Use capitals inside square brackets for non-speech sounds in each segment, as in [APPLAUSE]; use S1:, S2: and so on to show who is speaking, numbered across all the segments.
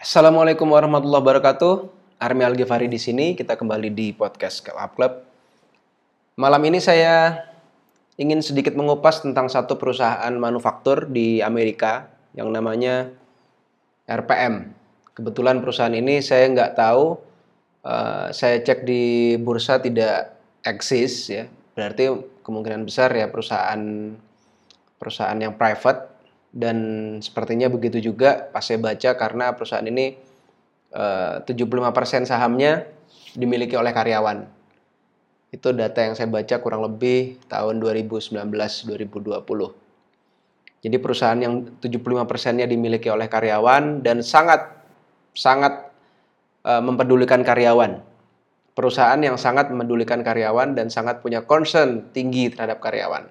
S1: Assalamualaikum warahmatullahi wabarakatuh. Armi Al Ghifari di sini. Kita kembali di podcast Up Club. Malam ini saya ingin sedikit mengupas tentang satu perusahaan manufaktur di Amerika yang namanya RPM. Kebetulan perusahaan ini saya nggak tahu. Uh, saya cek di bursa tidak eksis ya. Berarti kemungkinan besar ya perusahaan perusahaan yang private dan sepertinya begitu juga pas saya baca karena perusahaan ini eh, uh, 75% sahamnya dimiliki oleh karyawan. Itu data yang saya baca kurang lebih tahun 2019-2020. Jadi perusahaan yang 75%-nya dimiliki oleh karyawan dan sangat sangat uh, mempedulikan karyawan. Perusahaan yang sangat memedulikan karyawan dan sangat punya concern tinggi terhadap karyawan.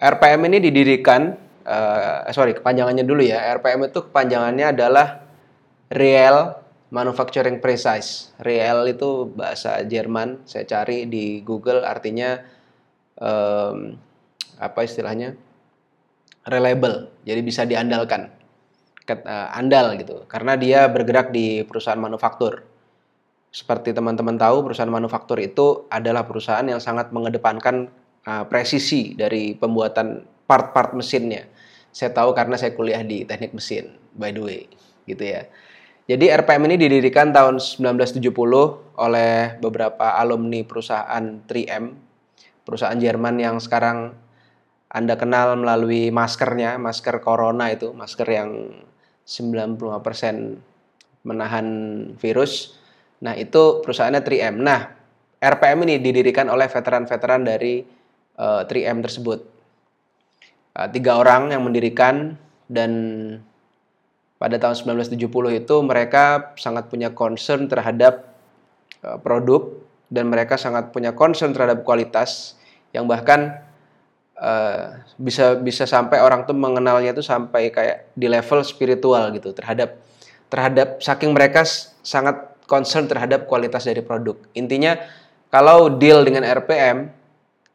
S1: RPM ini didirikan uh, sorry kepanjangannya dulu ya. RPM itu kepanjangannya adalah Real Manufacturing Precise. Real itu bahasa Jerman. Saya cari di Google artinya um, apa istilahnya reliable. Jadi bisa diandalkan, uh, andal gitu. Karena dia bergerak di perusahaan manufaktur. Seperti teman-teman tahu, perusahaan manufaktur itu adalah perusahaan yang sangat mengedepankan uh, presisi dari pembuatan part-part mesinnya. Saya tahu karena saya kuliah di teknik mesin, by the way, gitu ya. Jadi RPM ini didirikan tahun 1970 oleh beberapa alumni perusahaan 3M, perusahaan Jerman yang sekarang Anda kenal melalui maskernya, masker corona itu, masker yang 95% menahan virus. Nah, itu perusahaannya 3M. Nah, RPM ini didirikan oleh veteran-veteran dari uh, eh, 3M tersebut. Uh, tiga orang yang mendirikan dan pada tahun 1970 itu mereka sangat punya concern terhadap uh, produk dan mereka sangat punya concern terhadap kualitas yang bahkan uh, bisa bisa sampai orang tuh mengenalnya tuh sampai kayak di level spiritual gitu terhadap terhadap saking mereka sangat concern terhadap kualitas dari produk. Intinya kalau deal dengan RPM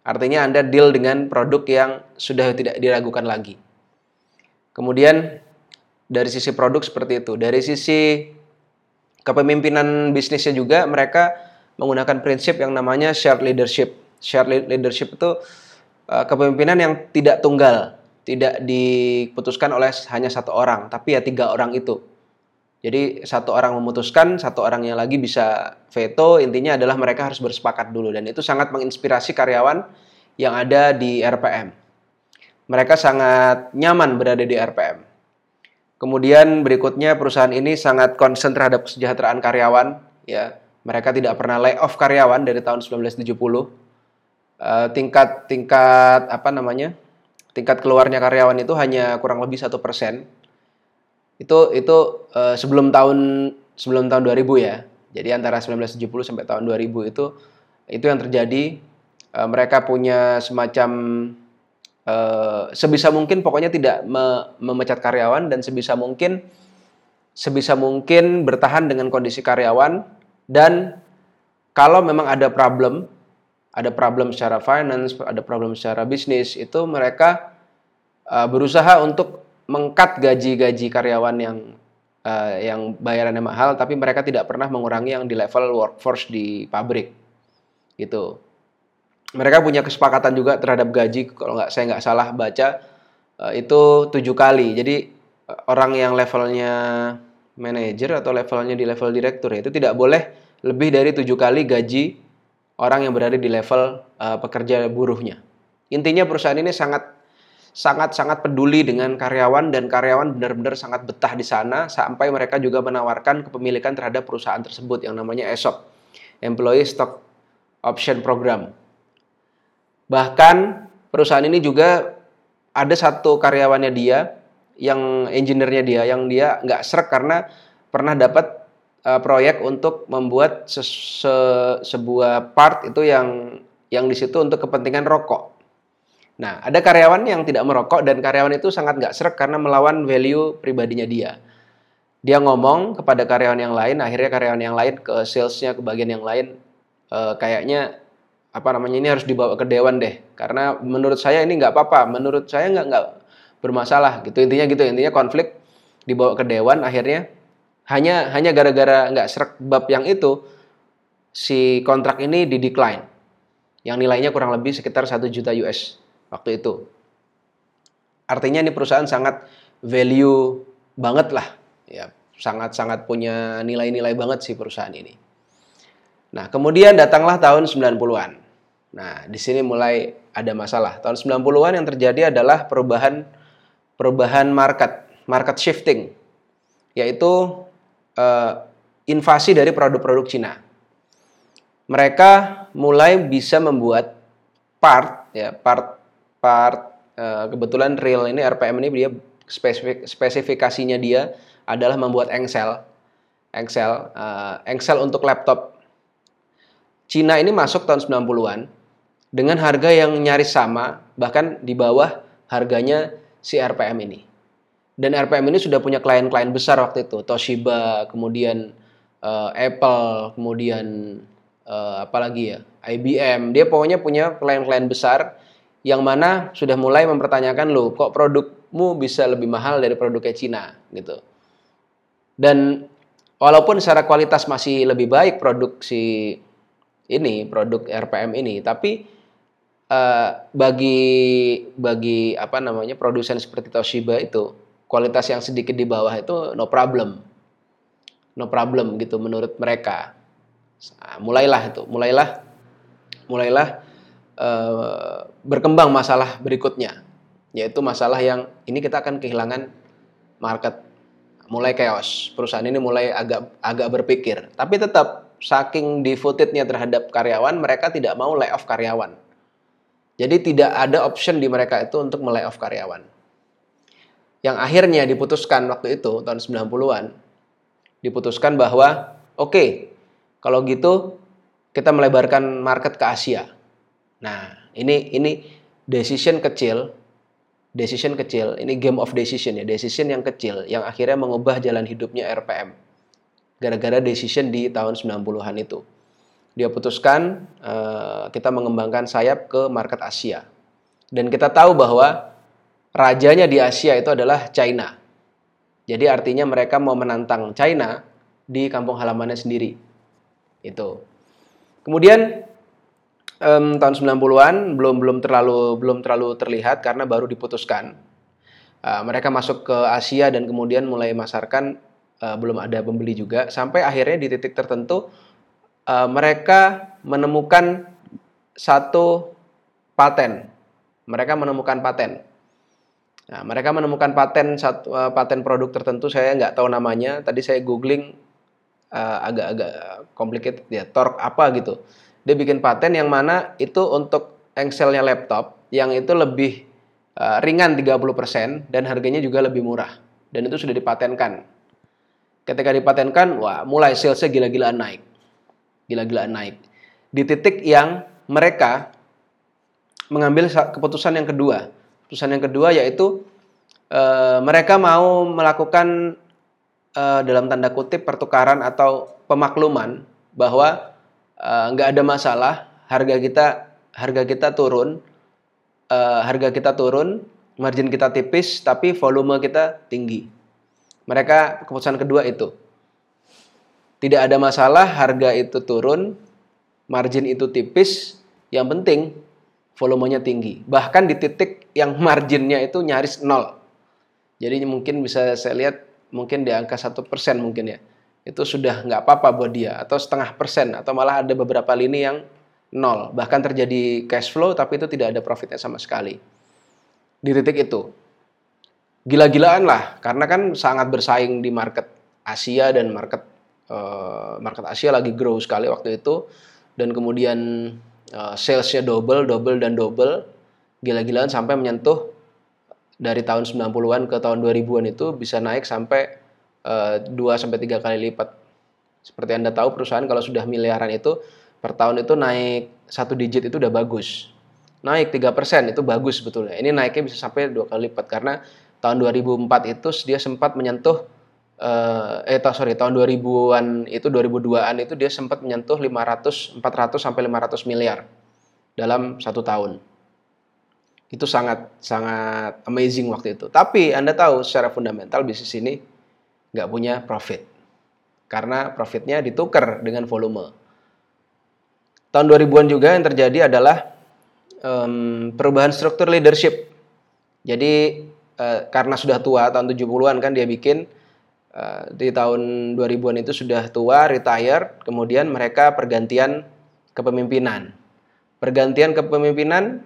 S1: Artinya Anda deal dengan produk yang sudah tidak diragukan lagi. Kemudian dari sisi produk seperti itu. Dari sisi kepemimpinan bisnisnya juga mereka menggunakan prinsip yang namanya shared leadership. Shared leadership itu uh, kepemimpinan yang tidak tunggal, tidak diputuskan oleh hanya satu orang, tapi ya tiga orang itu. Jadi satu orang memutuskan, satu orang yang lagi bisa veto. Intinya adalah mereka harus bersepakat dulu dan itu sangat menginspirasi karyawan yang ada di RPM. Mereka sangat nyaman berada di RPM. Kemudian berikutnya perusahaan ini sangat konsen terhadap kesejahteraan karyawan. Ya, mereka tidak pernah lay off karyawan dari tahun 1970. Uh, eh, tingkat tingkat apa namanya? Tingkat keluarnya karyawan itu hanya kurang lebih satu persen itu itu uh, sebelum tahun sebelum tahun 2000 ya. Jadi antara 1970 sampai tahun 2000 itu itu yang terjadi uh, mereka punya semacam uh, sebisa mungkin pokoknya tidak me memecat karyawan dan sebisa mungkin sebisa mungkin bertahan dengan kondisi karyawan dan kalau memang ada problem ada problem secara finance, ada problem secara bisnis itu mereka uh, berusaha untuk mengkat gaji-gaji karyawan yang uh, yang bayarannya mahal tapi mereka tidak pernah mengurangi yang di level workforce di pabrik. Gitu. Mereka punya kesepakatan juga terhadap gaji kalau nggak saya nggak salah baca uh, itu tujuh kali. Jadi uh, orang yang levelnya manajer atau levelnya di level direktur itu tidak boleh lebih dari tujuh kali gaji orang yang berada di level uh, pekerja buruhnya. Intinya perusahaan ini sangat sangat-sangat peduli dengan karyawan dan karyawan benar-benar sangat betah di sana sampai mereka juga menawarkan kepemilikan terhadap perusahaan tersebut yang namanya ESOP, Employee Stock Option Program. Bahkan perusahaan ini juga ada satu karyawannya dia yang engineer-nya dia yang dia nggak serak karena pernah dapat uh, proyek untuk membuat se se sebuah part itu yang yang di situ untuk kepentingan rokok Nah, ada karyawan yang tidak merokok dan karyawan itu sangat nggak serak karena melawan value pribadinya dia. Dia ngomong kepada karyawan yang lain, akhirnya karyawan yang lain ke salesnya, ke bagian yang lain, e, kayaknya apa namanya ini harus dibawa ke dewan deh, karena menurut saya ini nggak apa-apa, menurut saya nggak nggak bermasalah gitu intinya gitu intinya konflik dibawa ke dewan akhirnya Hanya hanya gara-gara nggak serak bab yang itu, si kontrak ini di decline. Yang nilainya kurang lebih sekitar 1 juta US waktu itu. Artinya ini perusahaan sangat value banget lah. Ya, sangat-sangat punya nilai-nilai banget sih perusahaan ini. Nah, kemudian datanglah tahun 90-an. Nah, di sini mulai ada masalah. Tahun 90-an yang terjadi adalah perubahan perubahan market, market shifting, yaitu uh, invasi dari produk-produk Cina. Mereka mulai bisa membuat part, ya part part uh, kebetulan real ini RPM ini dia spesifik, spesifikasinya dia adalah membuat engsel, engsel, uh, engsel untuk laptop. Cina ini masuk tahun 90-an dengan harga yang nyaris sama, bahkan di bawah harganya si RPM ini. Dan RPM ini sudah punya klien-klien besar waktu itu, Toshiba, kemudian uh, Apple, kemudian uh, apa lagi ya, IBM. Dia pokoknya punya klien-klien besar yang mana sudah mulai mempertanyakan lo, kok produkmu bisa lebih mahal dari produknya Cina? Gitu. Dan walaupun secara kualitas masih lebih baik produksi ini, produk RPM ini, tapi uh, bagi bagi apa namanya produsen seperti Toshiba itu kualitas yang sedikit di bawah itu no problem. No problem gitu menurut mereka. Nah, mulailah itu mulailah mulailah uh, berkembang masalah berikutnya yaitu masalah yang ini kita akan kehilangan market mulai chaos perusahaan ini mulai agak agak berpikir tapi tetap saking devotednya terhadap karyawan mereka tidak mau layoff karyawan jadi tidak ada option di mereka itu untuk melay-off karyawan. Yang akhirnya diputuskan waktu itu tahun 90-an diputuskan bahwa oke, okay, kalau gitu kita melebarkan market ke Asia. Nah, ini ini decision kecil, decision kecil, ini game of decision ya, decision yang kecil yang akhirnya mengubah jalan hidupnya RPM. Gara-gara decision di tahun 90-an itu dia putuskan uh, kita mengembangkan sayap ke market Asia. Dan kita tahu bahwa rajanya di Asia itu adalah China. Jadi artinya mereka mau menantang China di kampung halamannya sendiri. Itu. Kemudian um, tahun 90-an belum belum terlalu belum terlalu terlihat karena baru diputuskan. Uh, mereka masuk ke Asia dan kemudian mulai masarkan uh, belum ada pembeli juga sampai akhirnya di titik tertentu uh, mereka menemukan satu paten. Mereka menemukan paten. Nah, mereka menemukan paten satu uh, paten produk tertentu. Saya nggak tahu namanya. Tadi saya googling uh, agak-agak complicated ya. Torque apa gitu. Dia bikin paten yang mana itu untuk engselnya laptop yang itu lebih uh, ringan 30% dan harganya juga lebih murah. Dan itu sudah dipatenkan. Ketika dipatenkan, wah mulai salesnya gila-gilaan naik gila-gilaan naik. Di titik yang mereka mengambil keputusan yang kedua. Keputusan yang kedua yaitu e, mereka mau melakukan e, dalam tanda kutip pertukaran atau pemakluman bahwa nggak ada masalah harga kita harga kita turun e, harga kita turun margin kita tipis tapi volume kita tinggi. Mereka keputusan kedua itu tidak ada masalah harga itu turun, margin itu tipis, yang penting volumenya tinggi. Bahkan di titik yang [LAUGHS] marginnya itu nyaris nol. Jadi mungkin bisa saya lihat mungkin di angka satu persen mungkin ya. Itu sudah nggak apa-apa buat dia. Atau setengah persen. Atau malah ada beberapa lini yang nol. Bahkan terjadi cash flow tapi itu tidak ada profitnya sama sekali. Di titik itu. Gila-gilaan lah. Karena kan sangat bersaing di market Asia dan market uh, market Asia lagi grow sekali waktu itu dan kemudian uh, salesnya double, double dan double gila-gilaan sampai menyentuh dari tahun 90-an ke tahun 2000-an itu bisa naik sampai eh, 2 sampai 3 kali lipat. Seperti Anda tahu perusahaan kalau sudah miliaran itu per tahun itu naik satu digit itu udah bagus. Naik 3% itu bagus sebetulnya. Ini naiknya bisa sampai dua kali lipat karena tahun 2004 itu dia sempat menyentuh uh, eh sorry tahun 2000-an itu 2002-an itu dia sempat menyentuh 500 400 sampai 500 miliar dalam satu tahun. Itu sangat sangat amazing waktu itu. Tapi Anda tahu secara fundamental bisnis ini nggak punya profit. karena profitnya ditukar dengan volume. Tahun 2000-an juga yang terjadi adalah um, perubahan struktur leadership. Jadi uh, karena sudah tua tahun 70-an kan dia bikin uh, di tahun 2000-an itu sudah tua, retire, kemudian mereka pergantian kepemimpinan. Pergantian kepemimpinan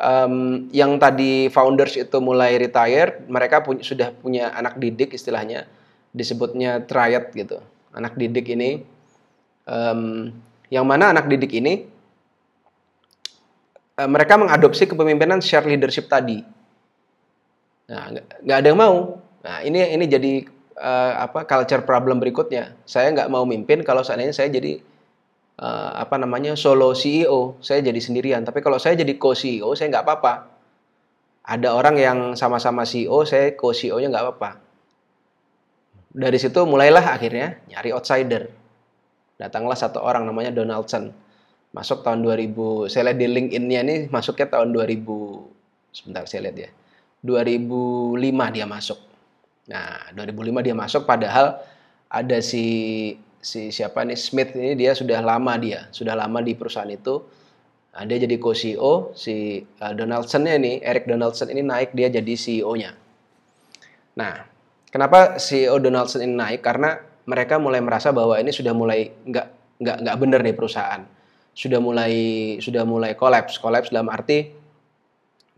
S1: um, yang tadi founders itu mulai retire, mereka sudah punya anak didik istilahnya, disebutnya triad gitu. Anak didik ini um, yang mana anak didik ini uh, mereka mengadopsi kepemimpinan share leadership tadi. Nah, nggak ada yang mau. Nah, ini ini jadi uh, apa culture problem berikutnya. Saya nggak mau mimpin kalau seandainya saya jadi uh, apa namanya solo CEO, saya jadi sendirian. Tapi kalau saya jadi co-CEO, saya nggak apa-apa. Ada orang yang sama-sama CEO, saya co-CEO-nya nggak apa-apa. Dari situ mulailah akhirnya nyari outsider datanglah satu orang namanya Donaldson masuk tahun 2000 saya lihat di LinkedIn-nya ini masuknya tahun 2000 sebentar saya lihat ya 2005 dia masuk nah 2005 dia masuk padahal ada si si siapa nih Smith ini dia sudah lama dia sudah lama di perusahaan itu. Nah, dia jadi co-CEO si uh, Donaldson-nya ini Eric Donaldson ini naik dia jadi CEO-nya nah kenapa CEO Donaldson ini naik? Karena mereka mulai merasa bahwa ini sudah mulai nggak nggak nggak benar nih perusahaan. Sudah mulai sudah mulai kolaps. Kolaps dalam arti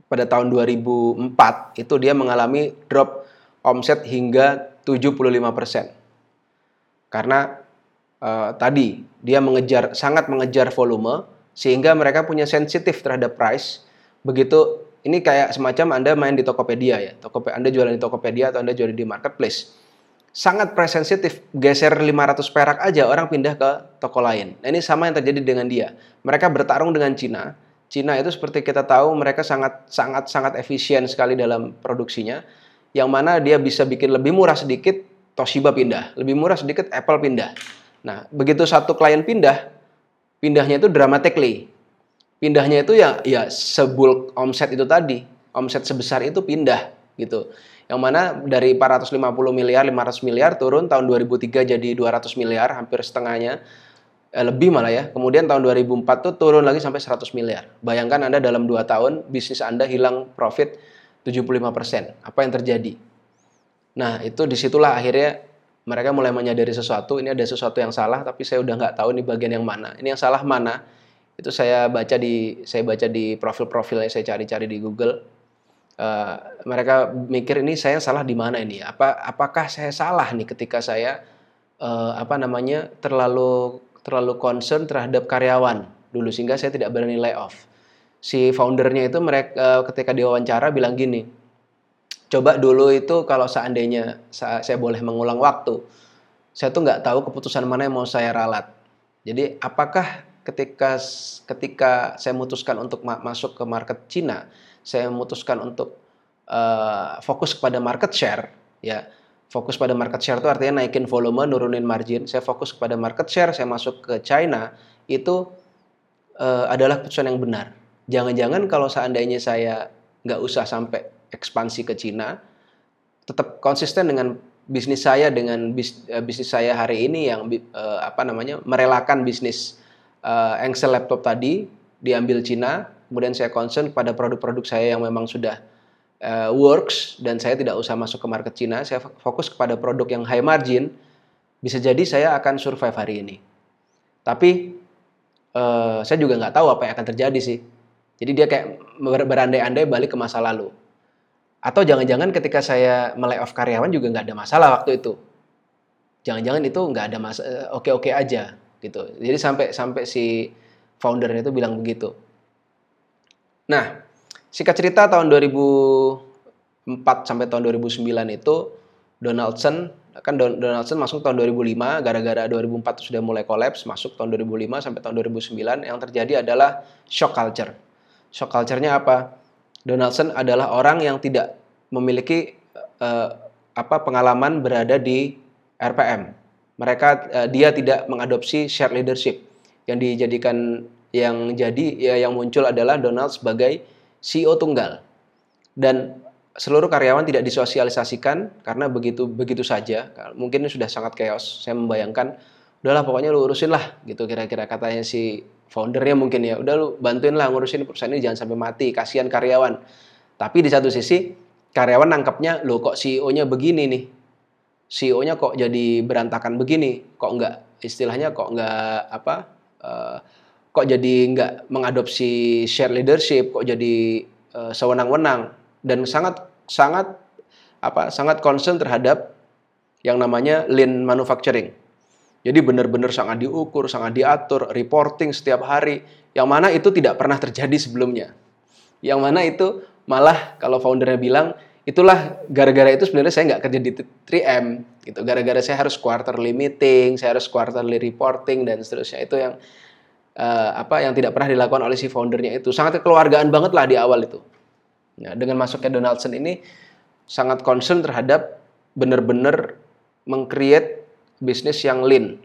S1: pada tahun 2004 itu dia mengalami drop omset hingga 75 persen. Karena uh, tadi dia mengejar sangat mengejar volume sehingga mereka punya sensitif terhadap price begitu ini kayak semacam Anda main di Tokopedia ya. Tokopedia Anda jualan di Tokopedia atau Anda jualan di marketplace sangat price sensitif, geser 500 perak aja orang pindah ke toko lain. Nah, ini sama yang terjadi dengan dia. Mereka bertarung dengan Cina. Cina itu seperti kita tahu mereka sangat sangat sangat efisien sekali dalam produksinya. Yang mana dia bisa bikin lebih murah sedikit, Toshiba pindah, lebih murah sedikit Apple pindah. Nah, begitu satu klien pindah, pindahnya itu dramatically. Pindahnya itu ya ya sebul omset itu tadi, omset sebesar itu pindah gitu yang mana dari 450 miliar, 500 miliar turun tahun 2003 jadi 200 miliar, hampir setengahnya, eh, lebih malah ya. Kemudian tahun 2004 tuh turun lagi sampai 100 miliar. Bayangkan Anda dalam 2 tahun bisnis Anda hilang profit 75%. Apa yang terjadi? Nah itu di situlah akhirnya mereka mulai menyadari sesuatu, ini ada sesuatu yang salah, tapi saya udah nggak tahu ini bagian yang mana. Ini yang salah mana? Itu saya baca di saya baca di profil-profil yang saya cari-cari di Google uh, mereka mikir ini saya salah di mana ini apa apakah saya salah nih ketika saya uh, apa namanya terlalu terlalu concern terhadap karyawan dulu sehingga saya tidak berani layoff si foundernya itu mereka uh, ketika diwawancara bilang gini coba dulu itu kalau seandainya saya, boleh mengulang waktu saya tuh nggak tahu keputusan mana yang mau saya ralat jadi apakah ketika ketika saya memutuskan untuk ma masuk ke market Cina saya memutuskan untuk uh, fokus kepada market share, ya fokus pada market share itu artinya naikin volume, nurunin margin. Saya fokus kepada market share, saya masuk ke China itu uh, adalah keputusan yang benar. Jangan-jangan kalau seandainya saya nggak usah sampai ekspansi ke China, tetap konsisten dengan bisnis saya dengan bis, uh, bisnis saya hari ini yang uh, apa namanya merelakan bisnis uh, Engsel laptop tadi diambil Cina, kemudian saya concern pada produk-produk saya yang memang sudah uh, works dan saya tidak usah masuk ke market Cina, saya fokus kepada produk yang high margin, bisa jadi saya akan survive hari ini. Tapi uh, saya juga nggak tahu apa yang akan terjadi sih. Jadi dia kayak berandai-andai balik ke masa lalu. Atau jangan-jangan ketika saya melay-off karyawan juga nggak ada masalah waktu itu. Jangan-jangan itu nggak ada masalah, eh, oke-oke aja gitu. Jadi sampai sampai si foundernya itu bilang begitu. Nah, singkat cerita tahun 2004 sampai tahun 2009 itu Donaldson kan Donaldson masuk tahun 2005 gara-gara 2004 sudah mulai kolaps masuk tahun 2005 sampai tahun 2009 yang terjadi adalah shock culture. Shock culture-nya apa? Donaldson adalah orang yang tidak memiliki uh, apa pengalaman berada di RPM. Mereka uh, dia tidak mengadopsi share leadership yang dijadikan yang jadi ya yang muncul adalah Donald sebagai CEO tunggal. Dan seluruh karyawan tidak disosialisasikan karena begitu begitu saja mungkin sudah sangat chaos saya membayangkan udahlah pokoknya lu urusin lah gitu kira-kira katanya si foundernya mungkin ya. Udah lu bantuin lah ngurusin perusahaan ini jangan sampai mati kasihan karyawan. Tapi di satu sisi karyawan nangkepnya lo kok CEO-nya begini nih? CEO-nya kok jadi berantakan begini? Kok enggak istilahnya kok enggak apa uh, kok jadi enggak mengadopsi share leadership kok jadi uh, sewenang-wenang? Dan sangat sangat apa sangat concern terhadap yang namanya lean manufacturing. Jadi benar-benar sangat diukur, sangat diatur, reporting setiap hari. Yang mana itu tidak pernah terjadi sebelumnya. Yang mana itu malah kalau foundernya bilang itulah gara-gara itu sebenarnya saya nggak kerja di 3M gitu. Gara-gara saya harus quarterly meeting, saya harus quarterly reporting dan seterusnya itu yang uh, apa yang tidak pernah dilakukan oleh si foundernya itu. Sangat kekeluargaan banget lah di awal itu. Nah, dengan masuknya Donaldson ini sangat concern terhadap benar-benar mengcreate bisnis yang lean.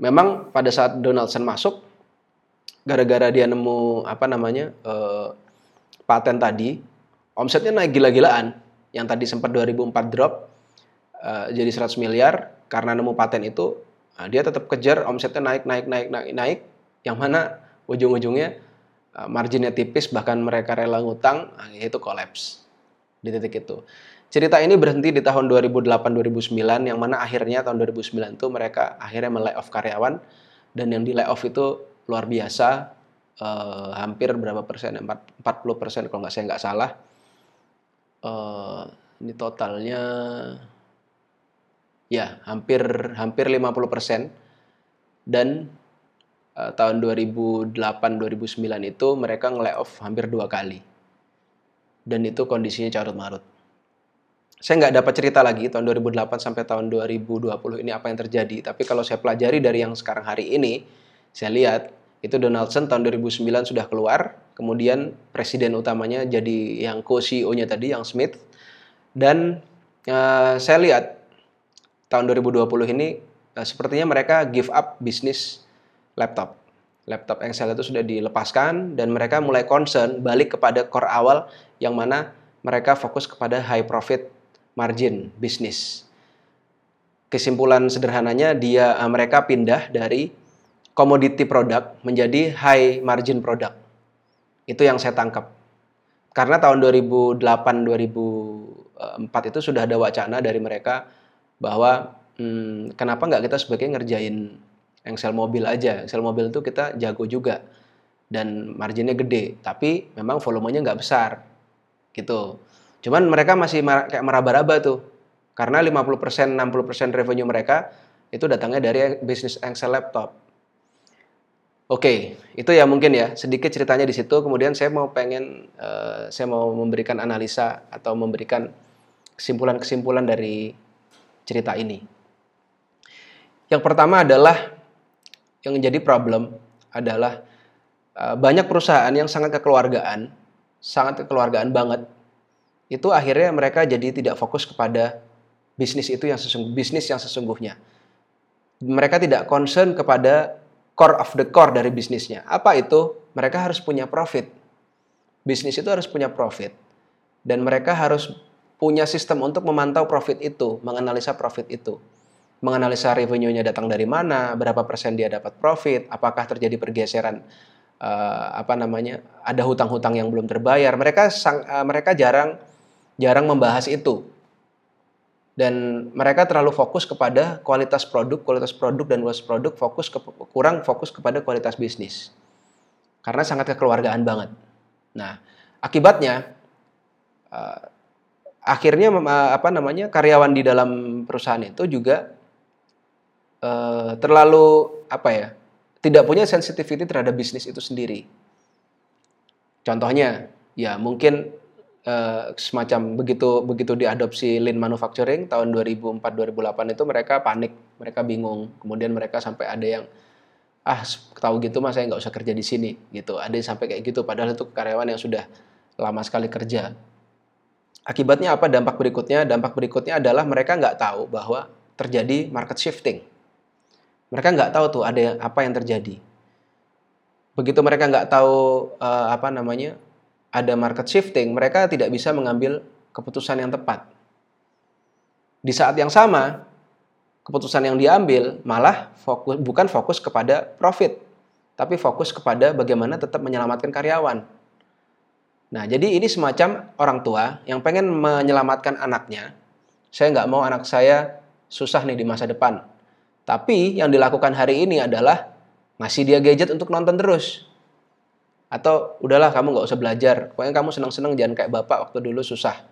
S1: Memang pada saat Donaldson masuk, gara-gara dia nemu apa namanya uh, paten tadi, omsetnya naik gila-gilaan. Yang tadi sempat 2004 drop uh, jadi 100 miliar karena nemu paten itu, nah, dia tetap kejar omsetnya naik naik naik naik naik. Yang mana ujung-ujungnya Eh, marginnya tipis bahkan mereka rela ngutang nah, itu kolaps di titik itu. Cerita ini berhenti di tahun 2008-2009 yang mana akhirnya tahun 2009 itu mereka akhirnya melay off karyawan dan yang di off itu luar biasa eh, hampir berapa persen 40 persen kalau nggak saya nggak salah eh, ini totalnya ya hampir hampir 50 persen dan uh, tahun 2008-2009 itu mereka nge off hampir dua kali. Dan itu kondisinya carut marut. Saya nggak dapat cerita lagi tahun 2008 sampai tahun 2020 ini apa yang terjadi. Tapi kalau saya pelajari dari yang sekarang hari ini, saya lihat itu Donaldson tahun 2009 sudah keluar, kemudian presiden utamanya jadi yang co-CEO-nya tadi, yang Smith. Dan uh, saya lihat tahun 2020 ini uh, sepertinya mereka give up bisnis laptop. Laptop Excel itu sudah dilepaskan dan mereka mulai concern balik kepada core awal yang mana mereka fokus kepada high profit margin bisnis. Kesimpulan sederhananya dia eh, mereka pindah dari commodity product menjadi high margin product. Itu yang saya tangkap. Karena tahun 2008 2004 itu sudah ada wacana dari mereka bahwa hmm, kenapa nggak kita sebagai ngerjain Excel mobil aja. Excel mobil itu kita jago juga dan marginnya gede, tapi memang volumenya nggak besar gitu. Cuman mereka masih kayak meraba-raba tuh. Karena 50% 60% revenue mereka itu datangnya dari bisnis Excel laptop. Oke, itu ya mungkin ya sedikit ceritanya di situ. Kemudian saya mau pengen uh, saya mau memberikan analisa atau memberikan kesimpulan-kesimpulan dari cerita ini. Yang pertama adalah yang jadi problem adalah uh, banyak perusahaan yang sangat kekeluargaan, sangat kekeluargaan banget. Itu akhirnya mereka jadi tidak fokus kepada bisnis itu yang sesungguh, bisnis yang sesungguhnya. Mereka tidak concern kepada core of the core dari bisnisnya. Apa itu? Mereka harus punya profit. Bisnis itu harus punya profit. Dan mereka harus punya sistem untuk memantau profit itu, menganalisa profit itu menganalisa revenue-nya datang dari mana, berapa persen dia dapat profit, apakah terjadi pergeseran uh, apa namanya, ada hutang-hutang yang belum terbayar. Mereka sang, uh, mereka jarang jarang membahas itu. Dan mereka terlalu fokus kepada kualitas produk, kualitas produk dan kualitas produk fokus ke, kurang fokus kepada kualitas bisnis. Karena sangat kekeluargaan banget. Nah, akibatnya uh, akhirnya apa namanya karyawan di dalam perusahaan itu juga uh, terlalu apa ya tidak punya sensitivity terhadap bisnis itu sendiri. Contohnya ya mungkin uh, semacam begitu begitu diadopsi lean manufacturing tahun 2004 2008 itu mereka panik mereka bingung. Kemudian mereka sampai ada yang ah tahu gitu mas saya nggak usah kerja di sini gitu. Ada yang sampai kayak gitu padahal itu karyawan yang sudah lama sekali kerja. Akibatnya apa? Dampak berikutnya dampak berikutnya adalah mereka nggak tahu bahwa terjadi market shifting. Mereka nggak tahu tuh ada apa yang terjadi. Begitu mereka nggak tahu uh, apa namanya ada market shifting, mereka tidak bisa mengambil keputusan yang tepat. Di saat yang sama, keputusan yang diambil malah fokus bukan fokus kepada profit, tapi fokus kepada bagaimana tetap menyelamatkan karyawan. Nah, jadi ini semacam orang tua yang pengen menyelamatkan anaknya. Saya nggak mau anak saya susah nih di masa depan. Tapi yang dilakukan hari ini adalah ngasih dia gadget untuk nonton terus. Atau udahlah kamu nggak usah belajar, pokoknya kamu senang-senang jangan kayak bapak waktu dulu susah.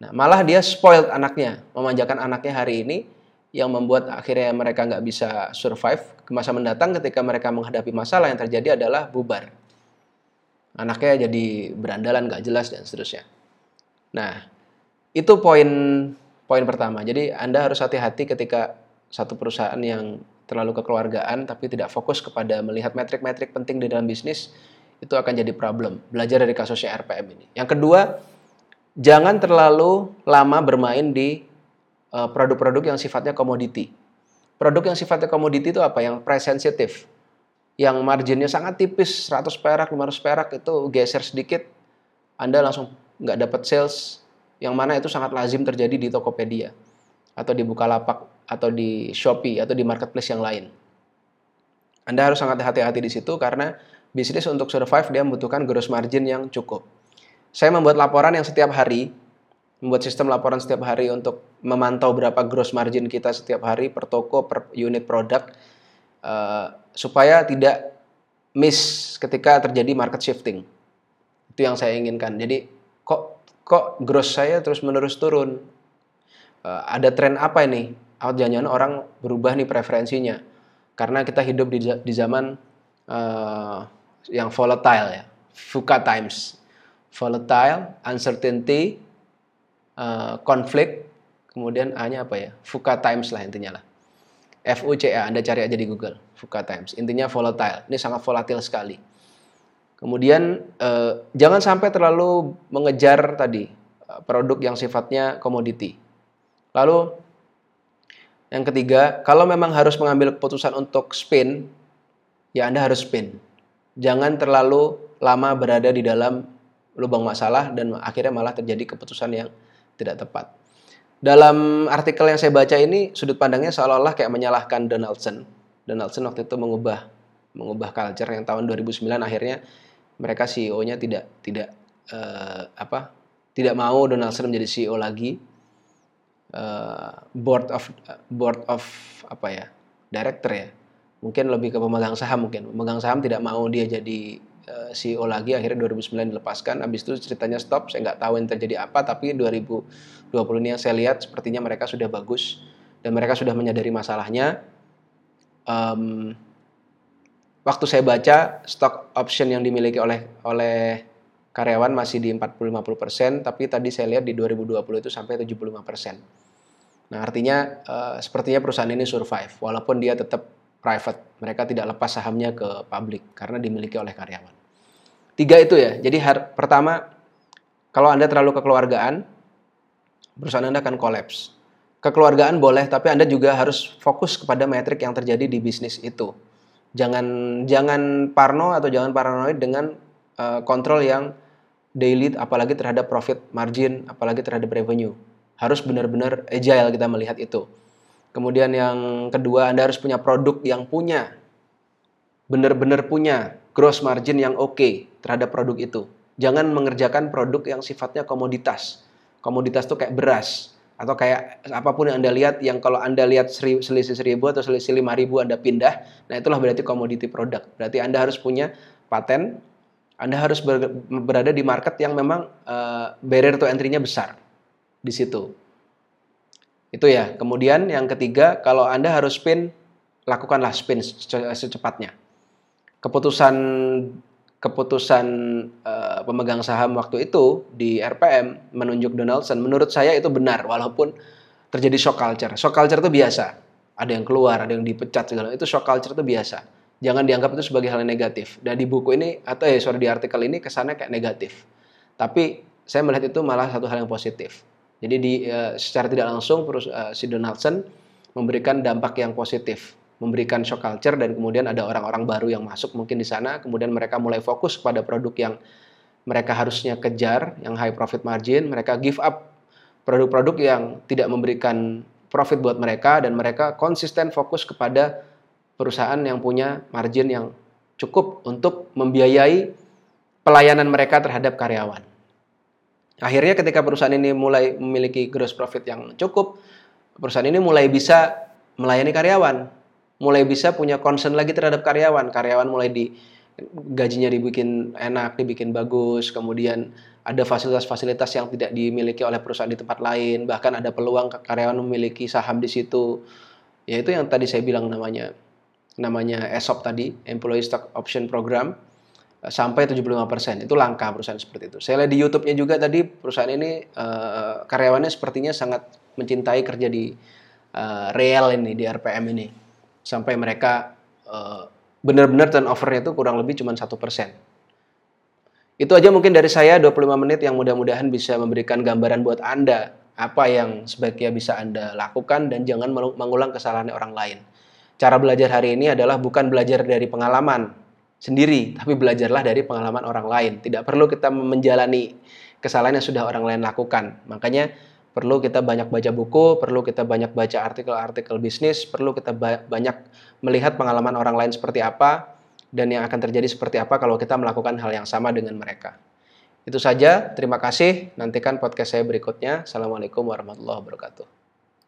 S1: Nah malah dia spoiled anaknya, memanjakan anaknya hari ini yang membuat akhirnya mereka nggak bisa survive ke masa mendatang ketika mereka menghadapi masalah yang terjadi adalah bubar. Anaknya jadi berandalan nggak jelas dan seterusnya. Nah itu poin poin pertama. Jadi Anda harus hati-hati ketika satu perusahaan yang terlalu kekeluargaan tapi tidak fokus kepada melihat metrik-metrik penting di dalam bisnis itu akan jadi problem. Belajar dari kasusnya RPM ini. Yang kedua, jangan terlalu lama bermain di eh, produk-produk yang sifatnya komoditi. Produk yang sifatnya komoditi itu apa? Yang price sensitive. Yang marginnya sangat tipis, 100 perak, 500 perak itu geser sedikit, Anda langsung nggak dapat sales, yang mana itu sangat lazim terjadi di Tokopedia atau di Bukalapak atau di Shopee atau di marketplace yang lain. Anda harus sangat hati-hati di situ karena bisnis untuk survive dia membutuhkan gross margin yang cukup. Saya membuat laporan yang setiap hari, membuat sistem laporan setiap hari untuk memantau berapa gross margin kita setiap hari per toko, per unit produk, uh, supaya tidak miss ketika terjadi market shifting. Itu yang saya inginkan. Jadi kok kok gross saya terus menerus turun? Uh, ada tren apa ini? Atau jangan-jangan orang berubah nih preferensinya? Karena kita hidup di, di zaman uh, yang volatile ya, VUCA times. Volatile, uncertainty, uh, conflict, kemudian A-nya apa ya? VUCA times lah intinya lah. FUCA, Anda cari aja di Google, VUCA times. Intinya volatile, ini sangat volatil sekali. Kemudian eh, jangan sampai terlalu mengejar tadi uh, produk yang sifatnya komoditi. Lalu yang ketiga, kalau memang harus mengambil keputusan untuk spin, ya Anda harus spin jangan terlalu lama berada di dalam lubang masalah dan akhirnya malah terjadi keputusan yang tidak tepat. Dalam artikel yang saya baca ini sudut pandangnya seolah-olah kayak menyalahkan Donaldson. Donaldson waktu itu mengubah mengubah culture yang tahun 2009 akhirnya mereka CEO-nya tidak tidak uh, apa tidak mau Donaldson menjadi CEO lagi. Uh, board of board of apa ya director ya mungkin lebih ke pemegang saham mungkin. Pemegang saham tidak mau dia jadi eh, CEO lagi akhirnya 2009 dilepaskan. Habis itu ceritanya stop saya nggak tahu yang terjadi apa tapi 2020 ini yang saya lihat sepertinya mereka sudah bagus dan mereka sudah menyadari masalahnya. Um, waktu saya baca stock option yang dimiliki oleh oleh karyawan masih di 40-50%, tapi tadi saya lihat di 2020 itu sampai 75%. Nah, artinya uh, sepertinya perusahaan ini survive walaupun dia tetap private. Mereka tidak lepas sahamnya ke publik karena dimiliki oleh karyawan. Tiga itu ya. Jadi har, pertama, kalau Anda terlalu kekeluargaan, perusahaan Anda akan kolaps. Kekeluargaan boleh, tapi Anda juga harus fokus kepada metrik yang terjadi di bisnis itu. Jangan jangan parno atau jangan paranoid dengan uh, kontrol yang daily, apalagi terhadap profit margin, apalagi terhadap revenue. Harus benar-benar agile kita melihat itu. Kemudian yang kedua, Anda harus punya produk yang punya benar-benar punya gross margin yang oke okay terhadap produk itu. Jangan mengerjakan produk yang sifatnya komoditas. Komoditas itu kayak beras atau kayak apa pun yang Anda lihat yang kalau Anda lihat selisih seribu atau selisih lima ribu Anda pindah, nah itulah berarti komoditi produk. Berarti Anda harus punya paten, Anda harus ber, berada di market yang memang uh, barrier to entry-nya besar di situ. Itu ya. Kemudian yang ketiga, kalau Anda harus spin, lakukanlah spin secepatnya. Keputusan keputusan uh, pemegang saham waktu itu di RPM menunjuk Donaldson, menurut saya itu benar walaupun terjadi shock culture. Shock culture itu biasa. Ada yang keluar, ada yang dipecat segala itu shock culture itu biasa. Jangan dianggap itu sebagai hal yang negatif. Dan di buku ini atau eh sorry di artikel ini kesannya kayak negatif. Tapi saya melihat itu malah satu hal yang positif. Jadi di uh, secara tidak langsung uh, si Donaldson memberikan dampak yang positif, memberikan shock culture dan kemudian ada orang-orang baru yang masuk mungkin di sana, kemudian mereka mulai fokus pada produk yang mereka harusnya kejar yang high profit margin, mereka give up produk-produk yang tidak memberikan profit buat mereka dan mereka konsisten fokus kepada perusahaan yang punya margin yang cukup untuk membiayai pelayanan mereka terhadap karyawan. Akhirnya ketika perusahaan ini mulai memiliki gross profit yang cukup, perusahaan ini mulai bisa melayani karyawan, mulai bisa punya concern lagi terhadap karyawan. Karyawan mulai di gajinya dibikin enak, dibikin bagus, kemudian ada fasilitas-fasilitas yang tidak dimiliki oleh perusahaan di tempat lain, bahkan ada peluang karyawan memiliki saham di situ. Ya itu yang tadi saya bilang namanya namanya ESOP tadi, Employee Stock Option Program sampai 75%. Itu langka perusahaan seperti itu. Saya lihat di YouTube-nya juga tadi perusahaan ini uh, karyawannya sepertinya sangat mencintai kerja di uh, real ini di RPM ini. Sampai mereka uh, benar-benar turnover-nya itu kurang lebih cuma satu persen. Itu aja mungkin dari saya 25 menit yang mudah-mudahan bisa memberikan gambaran buat Anda apa yang sebaiknya bisa Anda lakukan dan jangan mengulang kesalahan orang lain. Cara belajar hari ini adalah bukan belajar dari pengalaman, sendiri, tapi belajarlah dari pengalaman orang lain. Tidak perlu kita menjalani kesalahan yang sudah orang lain lakukan. Makanya perlu kita banyak baca buku, perlu kita banyak baca artikel-artikel bisnis, perlu kita ba banyak melihat pengalaman orang lain seperti apa dan yang akan terjadi seperti apa kalau kita melakukan hal yang sama dengan mereka. Itu saja, terima kasih. Nantikan podcast saya berikutnya. Assalamualaikum warahmatullahi wabarakatuh.